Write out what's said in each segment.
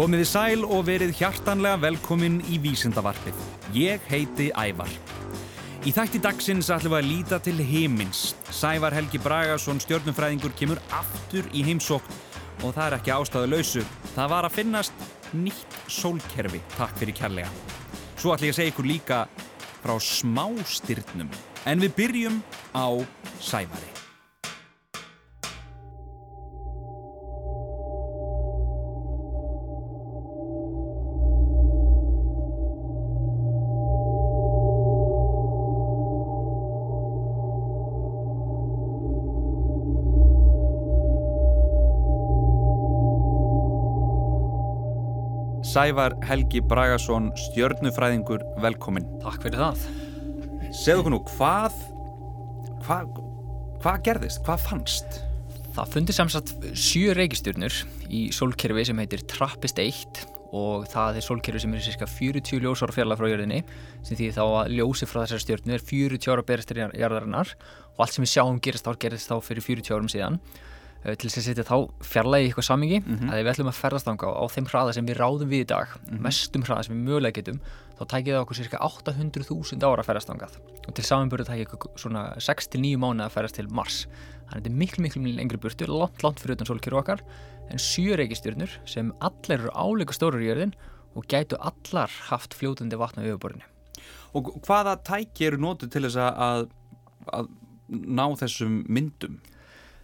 Komiði sæl og verið hjartanlega velkomin í Vísindavarpið. Ég heiti Ævar. Í þætti dagsins ætlum við að líta til heimins. Sævar Helgi Bragason stjórnumfræðingur kemur aftur í heimsókn og það er ekki ástæðu lausu. Það var að finnast nýtt sólkerfi. Takk fyrir kærlega. Svo ætlum ég að segja ykkur líka frá smástyrnum. En við byrjum á Sævari. Sævar Helgi Bragason, stjörnufræðingur, velkomin. Takk fyrir það. Segðu okkur nú, hvað, hvað, hvað gerðist, hvað fannst? Það fundi samsagt sjö reykistjörnur í sólkerfi sem heitir Trappist 1 og það er sólkerfi sem er cirka 40 ljósára fjarlag frá jörðinni sem því þá að ljósi frá þessari stjörnu er 40 ára beristir jarðarinnar og allt sem við sjáum gerist þá gerist þá fyrir 40 árum síðan Eh, til þess að setja þá fjarlægi í eitthvað samingi mm -hmm. að ef við ætlum að ferðast ánga á þeim hraða sem við ráðum við í dag mm -hmm. mestum hraða sem við mögulega getum þá tækir það okkur cirka 800.000 ára að ferðast ángað og til samanbúrið tækir svona 6-9 mánu að ferðast til Mars þannig að þetta er miklu miklu lengri burtu langt langt fyrir utan sólkjöru okkar en sjö reykistjörnur sem allar eru áleika stórar í jörðin og gætu allar haft fljótandi vatna við yfirborðinu Og hvaða tæki eru nótið til þess að, að ná þessum myndum?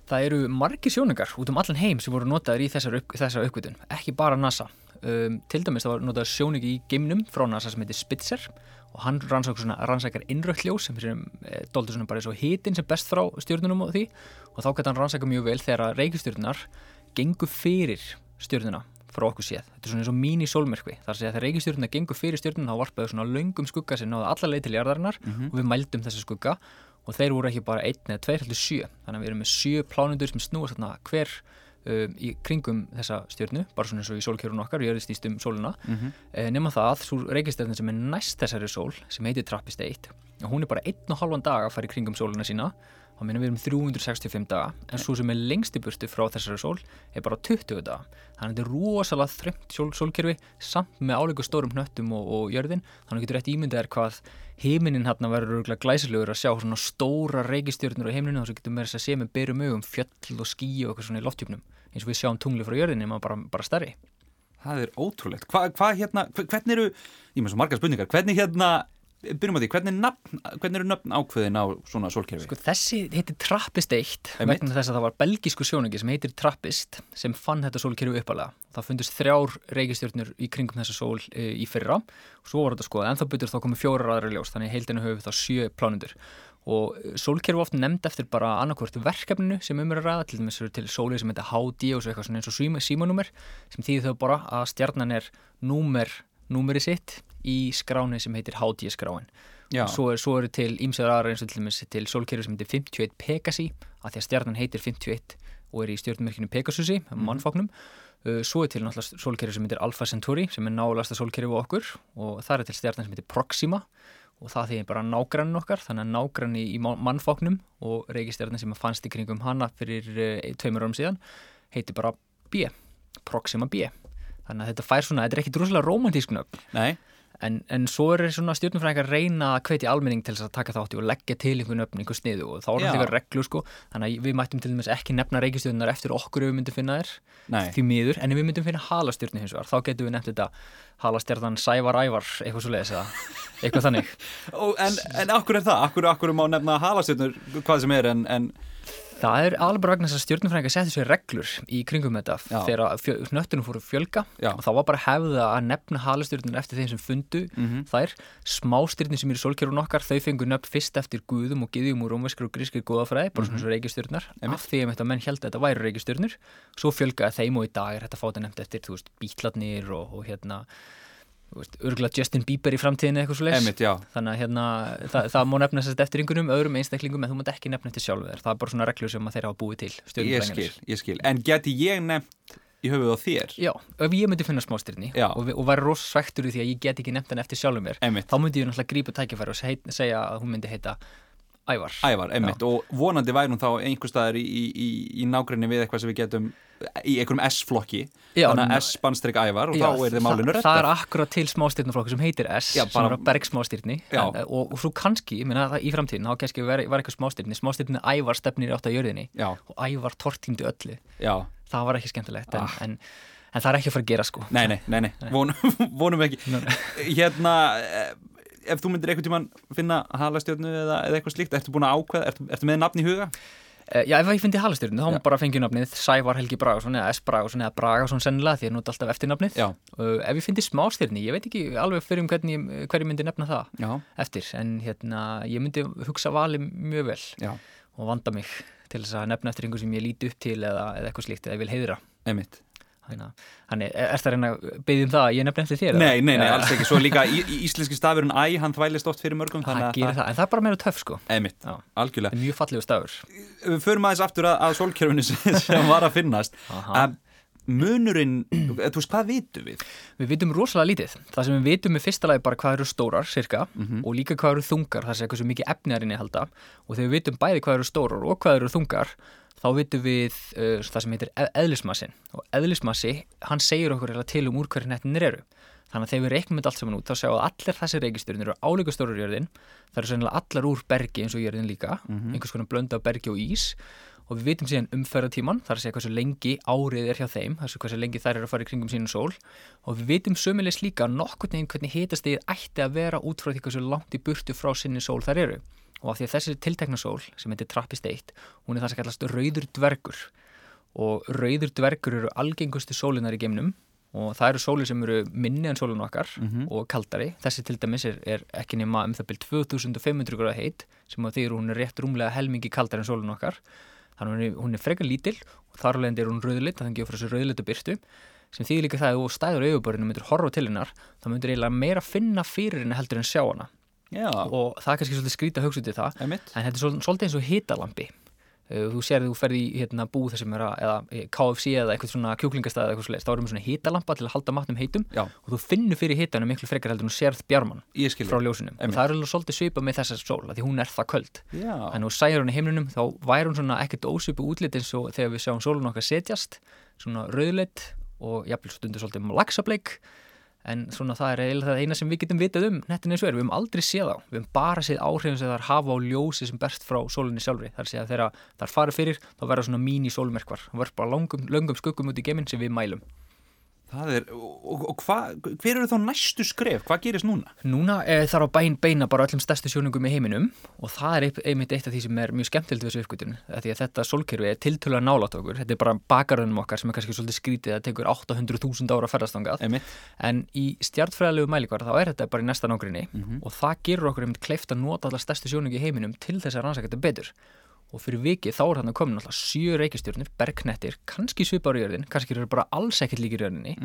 Það eru margi sjóningar út um allan heim sem voru notaður í þessar, upp, þessar uppgötun, ekki bara NASA. Um, til dæmis það var notað sjóningi í geimnum frá NASA sem heitir Spitzer og hann rannsakar innrökkljós sem er e, doldur svona bara eins og hitin sem best frá stjórnunum og því og þá gæti hann rannsaka mjög vel þegar reykistjórnunar gengur fyrir stjórnuna frá okkur séð. Þetta er svona eins og mínisólmerkvi. Það er að þegar reykistjórnuna gengur fyrir stjórnuna þá varpaðu svona laungum skugga sem náðu alla leið til jarðarinnar mm -hmm. og við mældum þessa skugga og þeir voru ekki bara einn eða tveir, heldur sjö. Þannig að við erum með sjö plánundur sem snúast þarna hver um, í kringum þessa stjórnu, bara svona eins og í sólkjörun okkar við erum stýst um sóluna mm -hmm. e, nema það að svo reykistefnin sem er næst þessari sól sem heitir Trappist 1 og hún er bara einn og halvan dag að fara í kringum sóluna sína þá minnum við erum 365 daga en svo sem er lengst í burtu frá þessari sól er bara 20 daga. Þannig að þetta er rosalega þröngt sól, sólkerfi samt með áleiku stórum hnöttum og, og jörðin. Þannig að getur rétt ímyndað er hvað heiminin hérna verður glæsilegur að sjá svona stóra reykistjörnur á heiminu og svo getur við að sé með byrjum augum fjöll og skí og eitthvað svona í loftjöfnum eins og við sjáum tungli frá jörðinni maður bara, bara starri Það er ótrúlegt. Hvað hva, hérna, hvernig eru, ég með svo margar spurningar, hvernig hérna byrjum á því, hvernig, nafn, hvernig eru nöfn ákveðin á svona sólkerfi? Sko þessi heitir Trappist 1 vegna þess að það var belgísku sjóningi sem heitir Trappist sem fann þetta sólkerfi uppalega. Það fundist þrjár reykistjórnur í kringum þessa sól e, í fyrra. Og svo var þetta skoða en þá byrjur þá komið fjórar aðra ljós þannig heildinu höfum við þá sjö plánundur og sólkerfi ofta nefnd eftir bara annarkvört verkefninu sem um er að ræða til dæmis eru til sólið sem heitir HD og svo eitthvað svona eins og símanúmer sem þýðir þau bara að stjarnan er númer númeri sitt í skráni sem heitir HD skráin svo, svo eru til ímsöður aðra eins og til dæmis til sólkerfi sem heitir 51 Pegasi að því að stjarnan heitir 51 og er í stjórnmerkinu Pegasusi -hmm. mannfóknum uh, svo er til náttúrulega sólkerfi sem heitir Alpha Centauri sem er nálasta sólkerfi á okkur. Og það er til stjarnan sem heitir Proxima. Og það þýðir bara nágrannin okkar þannig að nágranni í mannfóknum og reykistjarnan sem fannst í kringum hana fyrir uh, tveimur árum síðan heitir bara B Proxima B. Þannig að þetta fær svona, þetta er ekki droslega romantísk nöfn. Nei En, en svo er svona stjórnumfræðingar reyna að hvetja almenning til þess að taka þátti og leggja til einhvern öfn, einhvern sniðu og þá er þetta eitthvað reglu sko. Þannig að við mættum til dæmis ekki nefna reykistjórnunar eftir okkur ef við myndum finna þér því miður. En ef við myndum finna halastjórnu hins vegar þá getum við nefnt þetta halastjórnan Sævar Ævar eitthvað svo leiðis eða eitthvað þannig. En, en okkur er það? Okkur, okkur má nefna halastjórnur hvað sem er en, en Það er alveg bara vegna þess að stjórnumfræðingar setja sér reglur í kringum þetta Já. þegar hnöttunum fóru fjölga Já. og þá var bara hefða að nefna halastjórnum eftir þeim sem fundu mm -hmm. þær smástjórnum sem eru solkjörun okkar þau fengur nefn fyrst eftir guðum og giðjum og rómveskar og grískir góðafræði bara svona mm -hmm. reykjastjórnar af því að menn held að þetta væri reykjastjórnur svo fjölgaði þeim og í dag er þetta fáta nefnt eftir veist, bítladnir og, og hérna örgulega Justin Bieber í framtíðinu eitthvað svo leiðs þannig að hérna, það, það má nefna sérst eftir einhverjum öðrum einstaklingum en þú mátt ekki nefna eftir sjálfur það er bara svona reglur sem þeir hafa búið til ég skil, ég skil, en geti ég nefnt í höfuð á þér? Já, ef ég myndi finna smástyrni og, og væri rossvektur í því að ég get ekki nefnt hann eftir sjálfur mér Einmitt. þá myndi ég náttúrulega grípa tækifæri og segja að hún myndi heita Ævar. Ævar, einmitt, og vonandi væri hún þá einhver staðar í, í, í, í nágrinni við eitthvað sem við getum í einhverjum S-flokki. Þannig að S-bannstrik Ævar og Já, þá er þið málinu það, það er rötta akkurat til smástirnaflokkur sem heitir S Já, sem bara- er bergsmástirni. Já. en, og, og svo kannski, ég meina það í framtíðin þá kannski var eitthvað smástirni, smástirni Ævar stefnir átt að jörðinni Já, og Ævar tortímdu öllu. Já, það var ekki skemmtilegt en, Ah. en, en það er ekki að fara að gera sko. Nei, nei, nei, nei. Von, vonum ekki. Hérna, eh, ef þú myndir einhvern tímann finna halastjörnu eða, eða eitthvað slíkt, ertu búin að ákveða, ertu, ertu með nafn í huga? Eh, Já, ef ég fyndi halastjörnu, þá má bara fengið nafnið Sævar Helgi Bragason eða S. Bragason eða Bragason sennilega því að nota alltaf eftirnafnið Já, uh, Ef ég fyndi smástirni, ég veit ekki alveg fyrir um hvernig, hverju myndi nefna það já, eftir en hérna, ég myndi hugsa vali mjög vel já, og vanda mig til þess að nefna eftir einhver sem ég líti upp til eða, eða eitthvað slíkt eða ég vil heiðra. Einmitt Þannig Þannig, er það reyna að byggja um það að ég nefna eftir þér? Nei, nei, nei, alls ekki, svo líka í, í íslenski stafurinn æ, hann þvælist oft fyrir mörgum Það gerir það, en það er bara meira töff sko Einmitt, Já. algjörlega mjög fallegu stafur Við förum aðeins aftur að, að sólkerfinu sem, var að finnast að munurinn, þú veist, hvað vitum við? Við vitum rosalega lítið. Það sem við vitum er fyrsta lagi bara hvað eru stórar, cirka, Mhm. og líka hvað eru þungar, það sé hversu mikið efni er inni halda. Og þegar við vitum bæði hvað eru stórar og hvað eru þungar, þá vitum við uh, það sem heitir eð- eðlismassin. Og eðlismassi, hann segir okkur til um úr hverju nettinir eru. Þannig að þegar við reiknum þetta allt saman út, þá sjáum við að allir þessi reikistjörnir eru álíka stórar jörðin. Það eru sennilega allar úr bergi eins og jörðin líka, einhvers konar blönda bergi og ís. Og við vitum síðan umferðatíman, þar að segja hversu lengi árið er hjá þeim, þessu hversu lengi þær eru að fara í kringum sínu sól. Og við vitum sömulegis líka nokkurn veginn hvernig hitastegið ætti að vera út frá því hversu langt í burtu frá sinni sól þær eru. Og af því að þessi tiltekna sól, sem heitir Trappist 1, hún er það sem kallast rauður dvergur. Og rauður dvergur eru algengustu sólinar í geimnum og það eru sólir sem eru minni en sólun okkar og kaldari. Þessi til dæmis er, er ekki nema um það byrj 2500 gráða heit sem að því hún er rétt rúmlega helmingi kaldari en sólun okkar. Þannig að hún er, hún er frekar lítil og þar alveg er hún rauðlit, þannig að gefur þessu rauðlitu byrtu sem þýðir líka það að þú stæður og myndir horfa til hennar, þá myndir eiginlega meira finna fyrir henni heldur en sjá hana. Já, og það er kannski svolítið skrýta að hugsa út í það einmitt. en þetta er svol- svolítið eins og hitalampi þú sér að þú ferði í hérna, búð að, eða eh, KFC eða eitthvað svona kjúklingastæð eða eitthvað svoleiðis, þá erum við svona hitalampa til að halda matnum heitum Já, og þú finnur fyrir hitanum miklu frekar heldur en þú sérð bjarman ég skil frá ljósunum. Og Einmitt. það er alveg svolítið svipað með þessa sól því hún er það köld. Já, þannig að þú sæður hún í heimlinum þá væri hún svona ekkert ósvipu útlit eins og þegar við sjáum sólun okkar setjast svona rauðleitt og jafnvel stundur svolítið lagsableik en svona það er eiginlega það eina sem við getum vitað um nettin eins og er, við höfum aldrei séð á við höfum bara séð áhrifin sem þar hafa á ljósi sem berst frá sólunni sjálfri, þar sé að þegar þar farið fyrir, þá verða svona mín í sólmerkvar og verður bara langum, löngum skuggum út í geiminn sem við mælum. það er, og, og, hva, hver eru þá næstu skref? Hvað gerist núna? Núna er þar á bæinn beina bara öllum stærstu sjónungum í heiminum og það er ein- einmitt eitt af því sem er mjög skemmtilegt við þessu uppgötun því að þetta sólkerfi er tiltölulega nálátt okkur. Þetta er bara bakaröðnum okkar sem er kannski svolítið skrítið að tekur 800.000 ára að ferðast þangað. Einmitt. En í stjartfræðilegu mælikvar þá er þetta bara í næsta nágrinni og það gerur okkur einmitt kleift að nota alla stærstu sjónungi í heiminum til þess að rannsaka þetta betur og fyrir vikið þá er hann að koma náttúrulega sjö reikistjörnir, bergnettir, kannski svipar í jörðin, kannski eru bara alls ekkert líkir jörðinni.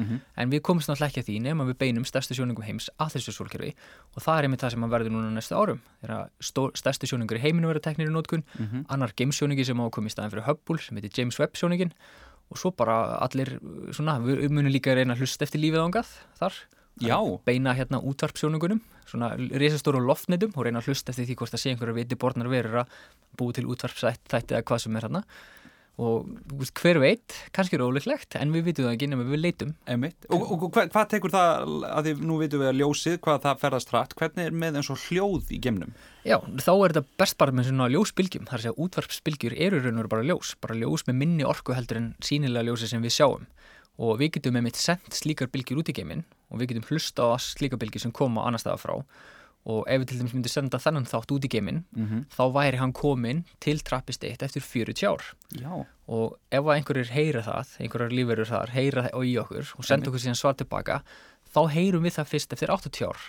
En við komumst náttúrulega ekki að því nema við beinum stærstu sjónungum heims að þessu sólkerfi. Og það er einmitt það sem að verður núna næstu árum. Þegar stærstu sjónungur í heiminu verður teknir í nótkun annar gamesjóningi sem á að koma í staðin fyrir Hubble sem heitir James Webb sjóningin og svo bara allir, svona, við munum líka reyna að hlusta eftir lífið ángað þar Já, beina hérna útvarpsjónungunum svona risastóru loftnetum og reyna að hlusta eftir því hvort það sé einhverja viti borðnar verur að búi til útvarpsætti eða hvað sem er hérna og hver veit, kannski er ólíklegt en við vitum það ekki nema við leitum. Einmitt. Og, og, og hvað, hvað tekur það, að því nú vitum við að ljósið, hvað það ferðast hratt Hvernig er með eins og hljóð í gemnum? Já, þá er þetta best bara með svona ljósbylgjum. Þar að segja útvarpsbylgjur eru raun og bara ljós bara ljós með minni orku heldur en sínilega ljósi sem við sjáum. Og við getum með mitt sendt slíkar bylgjur út í geiminn og við getum hlusta á slíkar bylgjur sem koma annar staða frá. Og ef við til dæmis myndum senda þennan þátt út í geiminn Mm þá væri hann kominn til trappist eitt eftir 40 ár. Já, og ef einhverjir heyra það, einhverjar lífverður þar heyra það í okkur og senda okkur síðan svar tilbaka þá heyrum við það fyrst eftir 80 ár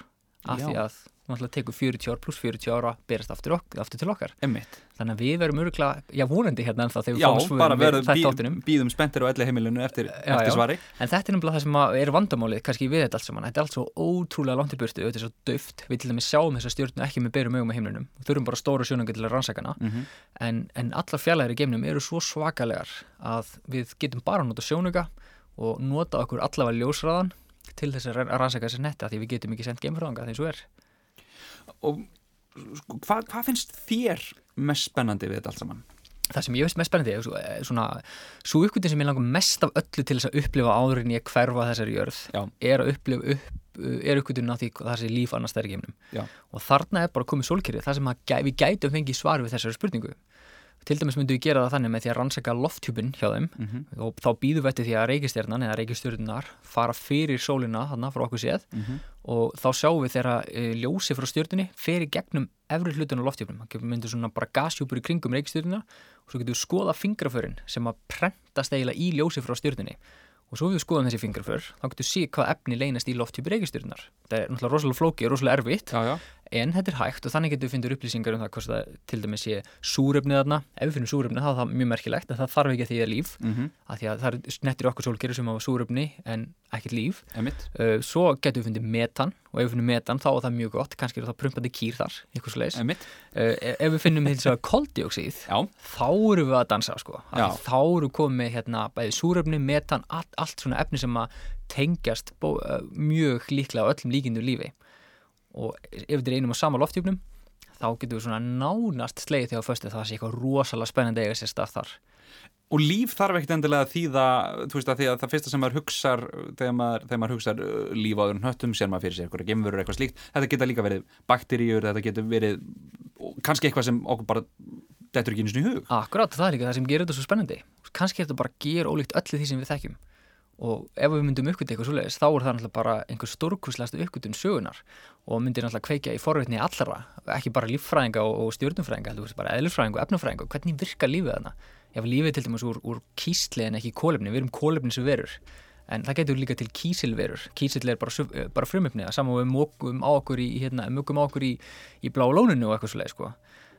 af Já. því að náttúrulega tekur 40 ár pluss 40 ára berast aftur, ok aftur til okkar. Einmitt. Þannig að við verum öruglega, já vonandi hérna ennþá þegar við Já, fáum svörin bara við þetta áttunum býðum spenntir á elli heimilinu eftir, Já, eftir já. svari. En þetta er nefnilega það sem er vandamálið kannski við þetta allt saman, þetta er allt svo ótrúlega langt í burtu, þetta er svo döft, við til dæmis sjáum þessa stjórnu ekki með berum augum á heimlinum við þurfum bara stóra sjónunga til að rannsakana mm en, en allar fjallæðir í geimnum eru svo svakalegar að við getum bara nota sjónuga og nota okkur allavega ljósraðan til þess að rannsaka þessi netti af því við getum ekki sendt geimfráðanga því svo er Og sko, hvað hva finnst þér mest spennandi við þetta allt saman? Það sem ég veist mest spennandi er eh, svona svo uppgötin sem ég langar mest af öllu til þess að upplifa áður en ég hverfa þessari jörð Já. er að upplifa upp er uppgötunin á því það sé líf annars stærri geimnum og þarna er bara komið sólkerfið það sem gæ, við gætum fengið svar við þessari spurningu til dæmis myndum við gera það þannig með því að rannsaka lofthjúpin hjá þeim Mm og þá býðum við eftir því að reikistjarnan eða reikistjörnunar fara fyrir sólina þarna frá okkur séð -hmm. og þá sjáum við þegar e, ljósi frá stjörnunni fer í gegnum efri hlutun á lofthjúpnum. Það myndir svona bara gasjúpur í kringum reikistjörnuna og svo getum við skoða fingraförin sem að prentast eiginlega í ljósi frá stjörnunni. Og svo við skoðum þessi fingraför þá getum við sé hvað efni leynast í lofthjúpi reikistjörnunar það er náttúrulega rosalega flóki og rosalega erfitt. Já, já. En þetta er hægt og þannig getum við finnir upplýsingar um það hvort það til dæmis sé súrefnið þarna. Ef við finnum súrefnið þá er það mjög merkilegt en það þarf ekki að því að líf Mm af því að það er snettir okkur sólkerfi sem hafa súrefni en ekkert líf. Uh, svo getum við fundið metan og ef við finnum metan þá er það mjög gott. Kannski er það prumpandi kýr þar uh, Emitt. ef við finnum hins koldioxíð Já. þá eru við að dansa sko. Því þá eru komið hérna bæði súrefni, metan, allt, allt svona efni sem að tengjast bó, uh, mjög líklega á öllum líkindu lífi og ef þetta er einum og sama loftjúpnum þá getum við svona nánast slegið þegar föstu það sé eitthvað rosalega spennandi að eiga sér stað þar. Og líf þarf ekkert endilega að þýða, þú veist að því að það fyrsta sem maður hugsar þegar maður, maður hugsar uh, líf á öðrum hnöttum, sér maður fyrir sér eitthvað gemurur eitthvað slíkt, þetta geta líka verið bakteríur, þetta getur verið og kannski eitthvað sem okkur bara dettur ekki einu sinni í hug. Akkurát, það er líka það sem gerir þetta svo spennandi. Kannski er þetta bara ger ólíkt öllu því sem við þekkjum og ef við myndum uppgötu eitthvað svoleiðis þá er það náttúrulega bara einhver stórkurslegasta uppgötun sögunar og myndir náttúrulega kveikja í forvétni allra, ekki bara líffræðinga og, og stjórnumfræðinga, heldur bara eðlufræðinga og efnufræðinga hvernig virkar lífið þarna? Ef lífið til dæmis úr, úr kísli en ekki kólefni við erum kólefni sem verur en það getur líka til kísilverur. Kísil er bara, bara frumöfni saman við mókum á okkur í, hérna, á okkur í, í blá lóninu og eitthvað svoleið sko.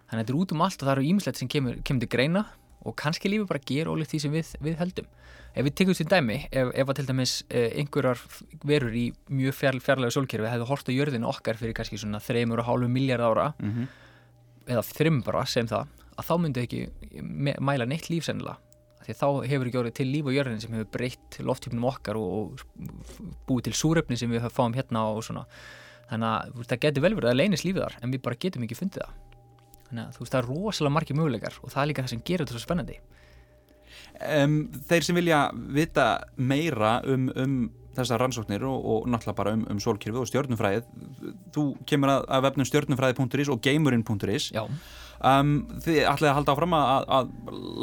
þannig að þetta er út um allt og það eru ímislegt sem kemur, kemur til greina og kannski lífið bara ger ólíkt því sem við, við heldum ef við tekum því dæmi ef, ef að til dæmis eh, einhverjar verur í mjög fjarlægu sólkerfi hefðu hort á jörðinu okkar fyrir kannski svona þreymur og hálfu miljard ára Mm -hmm. eða þrim bara sem það að þá myndi ekki mæla neitt líf sennilega. Því þá hefur ekki orðið til líf á jörðin sem hefur breytt lofthjúpnum okkar og, og búið til súrefni sem við fáum hérna og svona. Þannig að það getur vel verið að leynist lífið þar en við bara getum ekki fundið það þannig að þú veist það er rosalega margir möguleikar og það er líka það sem gerir þetta svo spennandi. Um, þeir sem vilja vita meira um, um þessar rannsóknir og, og náttúrulega bara um, um sólkirfi og stjörnufræðið. Þú kemur að, að vefnum stjörnufræði.is og geimurinn.is Já, um, þið ætlaði að halda áfram að, að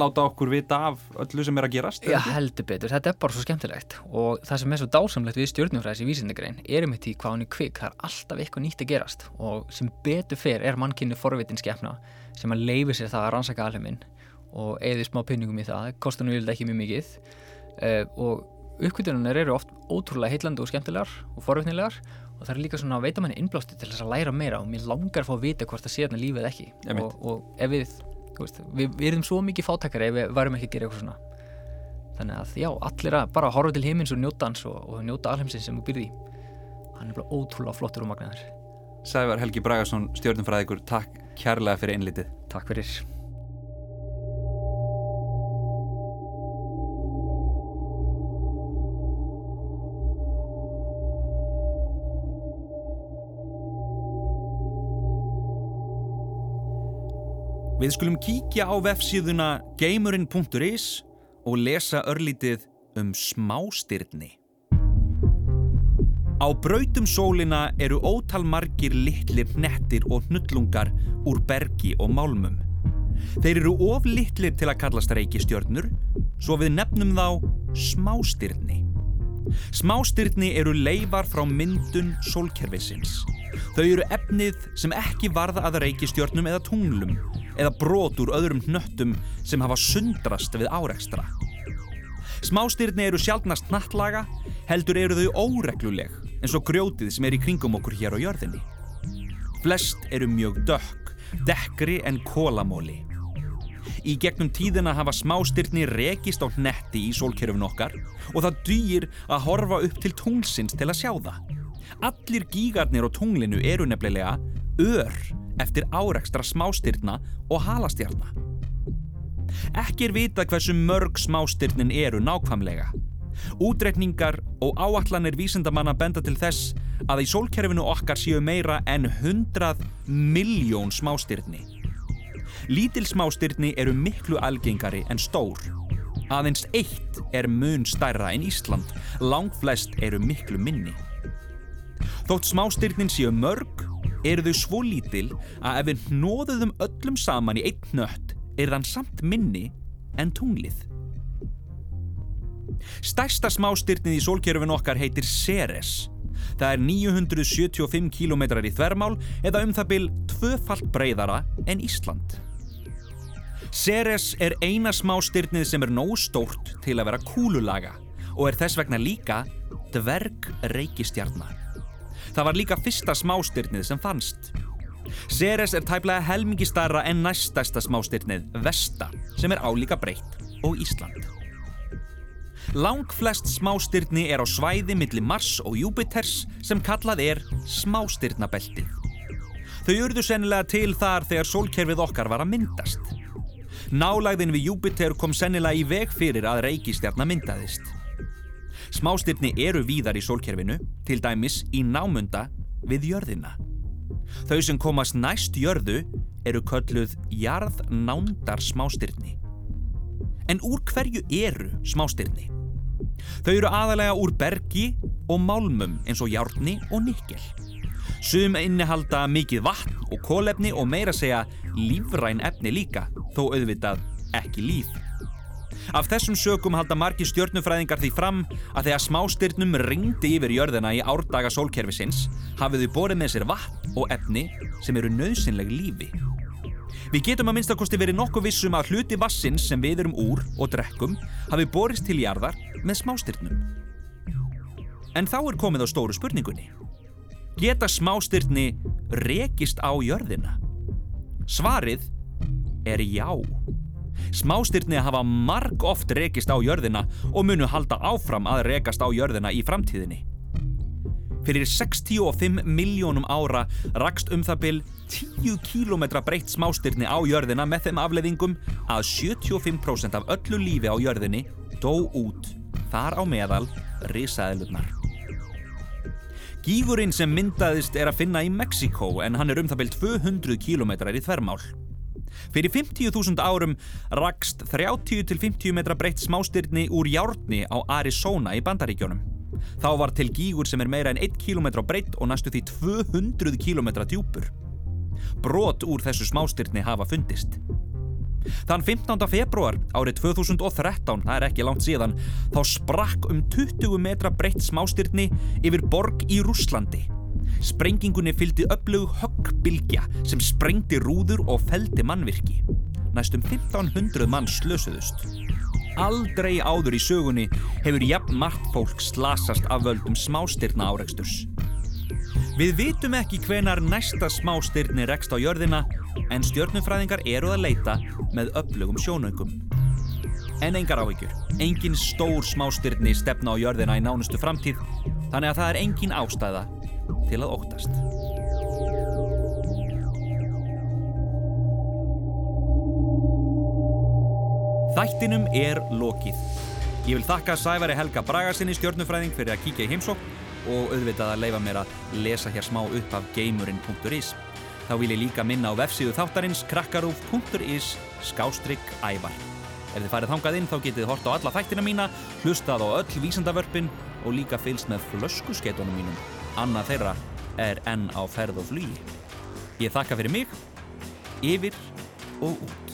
láta okkur vita af öllu sem er að gerast Já, heldur betur, þetta er bara svo skemmtilegt. Og það sem er svo dásamlegt við stjórnumfræðis í vísindagrein er um þetta í hvað hann er kvik það er alltaf eitthvað nýtt að gerast. Og sem betur fer er mannkynni forvitin skepna sem að leifi sér það að rannsaka alheiminn og eði smá pinningum í það. Nú yfirlega ekki mjög mikið. Uh, og uppkvitunar eru oft ótrúlega heitlandi og skemmtilegar og forvitnilegar og það er líka svona að veita manni innblásti til þess að læra meira og mér langar að fá að vita hvort það sé þarna lífið ekki. Og, og ef við, veist, við, við erum svo mikið fátakari ef við varum ekki að gera eitthvað svona. Þannig að já, allir að bara horfa til heimins og njóta hans og, og njóta alheimsins sem þú býrði í. Hann er bara ótrúlega flottur og magnaður. Sævar Helgi Bragason, stjörnufræðikur takk kærlega fyrir einlítið Takk fyrir Við skulum kíkja á vefsíðuna geimurinn.is og lesa örlítið um smástyrni. Á brautum sólina eru ótal margir litlir hnettir og hnullungar úr bergi og málmum. Þeir eru of litlir til að kallast reikistjörnur, svo við nefnum þá smástyrni. Smástyrni eru leifar frá myndun sólkerfisins. Þau eru efnið sem ekki varða að reikistjörnum eða tunglum eða brot úr öðrum hnöttum sem hafa sundrast við árekstra. Smástyrni eru sjálfnast nattlaga, heldur eru þau óregluleg eins og grjótið sem er í kringum okkur hér á jörðinni. Flest eru mjög dökk, dekkri en kólamóli. Í gegnum tíðina hafa smástyrni rekist á hnetti í sólkerfin okkar og það dýr að horfa upp til tunglsins til að sjá það. Allir gígarnir á tunglinu eru nefnilega ör eftir árekstra smástyrna og halastjarna. Ekki er vita hversu mörg smástyrnin eru nákvæmlega. Útreikningar og áallanir vísindamanna benda til þess að í sólkerfinu okkar séu meira en 100 miljón smástyrni. Lítil smástyrni eru miklu algengari en stór. Aðeins eitt er mun stærra en Ísland, langflest eru miklu minni. Þótt smástyrnin séu mörg, eru þau svo lítil að ef við nóðuðum öllum saman í einn nött er þann samt minni en tunglið. Stærsta smástyrnið í sólkerfin okkar heitir Ceres. Það er 975 km í þvermál eða um það byl tvöfalt breyðara en Ísland. Ceres er eina smástyrnið sem er nógu stórt til að vera kúlulaga og er þess vegna líka dverg reykistjarnar. Það var líka fyrsta smástyrnið sem fannst. Ceres er tæplega helmingi starra en næststæsta smástyrnið, Vesta, sem er álíka breytt og Ísland. Lang flest smástyrni er á svæði millir Mars og Júpiters sem kallað er smástyrnabeltið. Þau urðu sennilega til þar þegar sólkerfið okkar var að myndast. Nálægðin við Júpiter kom sennilega í veg fyrir að reykistjarna myndaðist. Smástyrni eru víðar í sólkerfinu, til dæmis í námunda við jörðina. Þau sem komast næst jörðu eru kölluð jarðnándar smástyrni. En úr hverju eru smástyrni? Þau eru aðalega úr bergi og málmum eins og járni og nikkel. Sum innihalda mikið vatn og kólefni og meira segja lífræn efni líka, þó auðvitað ekki líf. Af þessum sökum halda margi stjörnufræðingar því fram að þegar smástyrnum ringdi yfir jörðina í árdaga sólkerfisins hafið þau borið með sér vatn og efni sem eru nöðsynleg lífi. Við getum að minnstakosti verið nokkuð vissum að hluti vassins sem við erum úr og drekkum hafi borist til jarðar með smástyrnum. En þá er komið á stóru spurningunni. Geta smástyrni rekist á jörðina? Svarið er já. Smástyrni hafa marg oft rekist á jörðina og munu halda áfram að rekast á jörðina í framtíðinni. Fyrir 65 miljónum ára rakst um það byl 10 km breytt smástyrni á jörðina með þeim afleðingum að 75% af öllu lífi á jörðinni dó út, þar á meðal risaðilurnar. Gígurinn sem myndaðist er að finna í Mexiko en hann er um það byl 200 km í þvermál. Fyrir 50.000 árum rakst 30-50 metra breytt smástyrni úr járni á Arizona í Bandaríkjónum. Þá var til gígur sem er meira en 1 km breytt og næstu því 200 km djúpur. Brot úr þessu smástyrni hafa fundist. Þann 15. februar árið 2013, það er ekki langt síðan, þá sprakk um 20 metra breytt smástyrni yfir borg í Rúslandi. Sprengingunni fylgdi öflug höggbilgja sem sprengdi rúður og feldi mannvirki. Næstum 1500 mann slösuðust. Aldrei áður í sögunni hefur jafn margt fólk slasast af völdum smástyrna áreksturs. Við vitum ekki hvenar næsta smástyrni rekst á jörðina en stjörnufræðingar eru að leita með öflugum sjónaugum. En engar áhyggjur, engin stór smástyrni stefna á jörðina í nánustu framtíð þannig að það er engin ástæða til að óttast. Þættinum er lokið. Ég vil þakka Sævari Helga Bragarsinni stjórnufræðing fyrir að kíkja í heimsók og auðvitað að leifa mér að lesa hér smá upp af gamerinn.is. Þá vil ég líka minna á vefsíðu þáttarins krakkarúf.is skástrygg ævar. Ef þið farið þangað inn þá getið þið hort á alla þættina mína, hlustað á öll vísandavörpin og líka fylst með flöskuskeitunum mínum. Annað þeirra er enn á ferð og flugi. Ég þakka fyrir mig, yfir og út.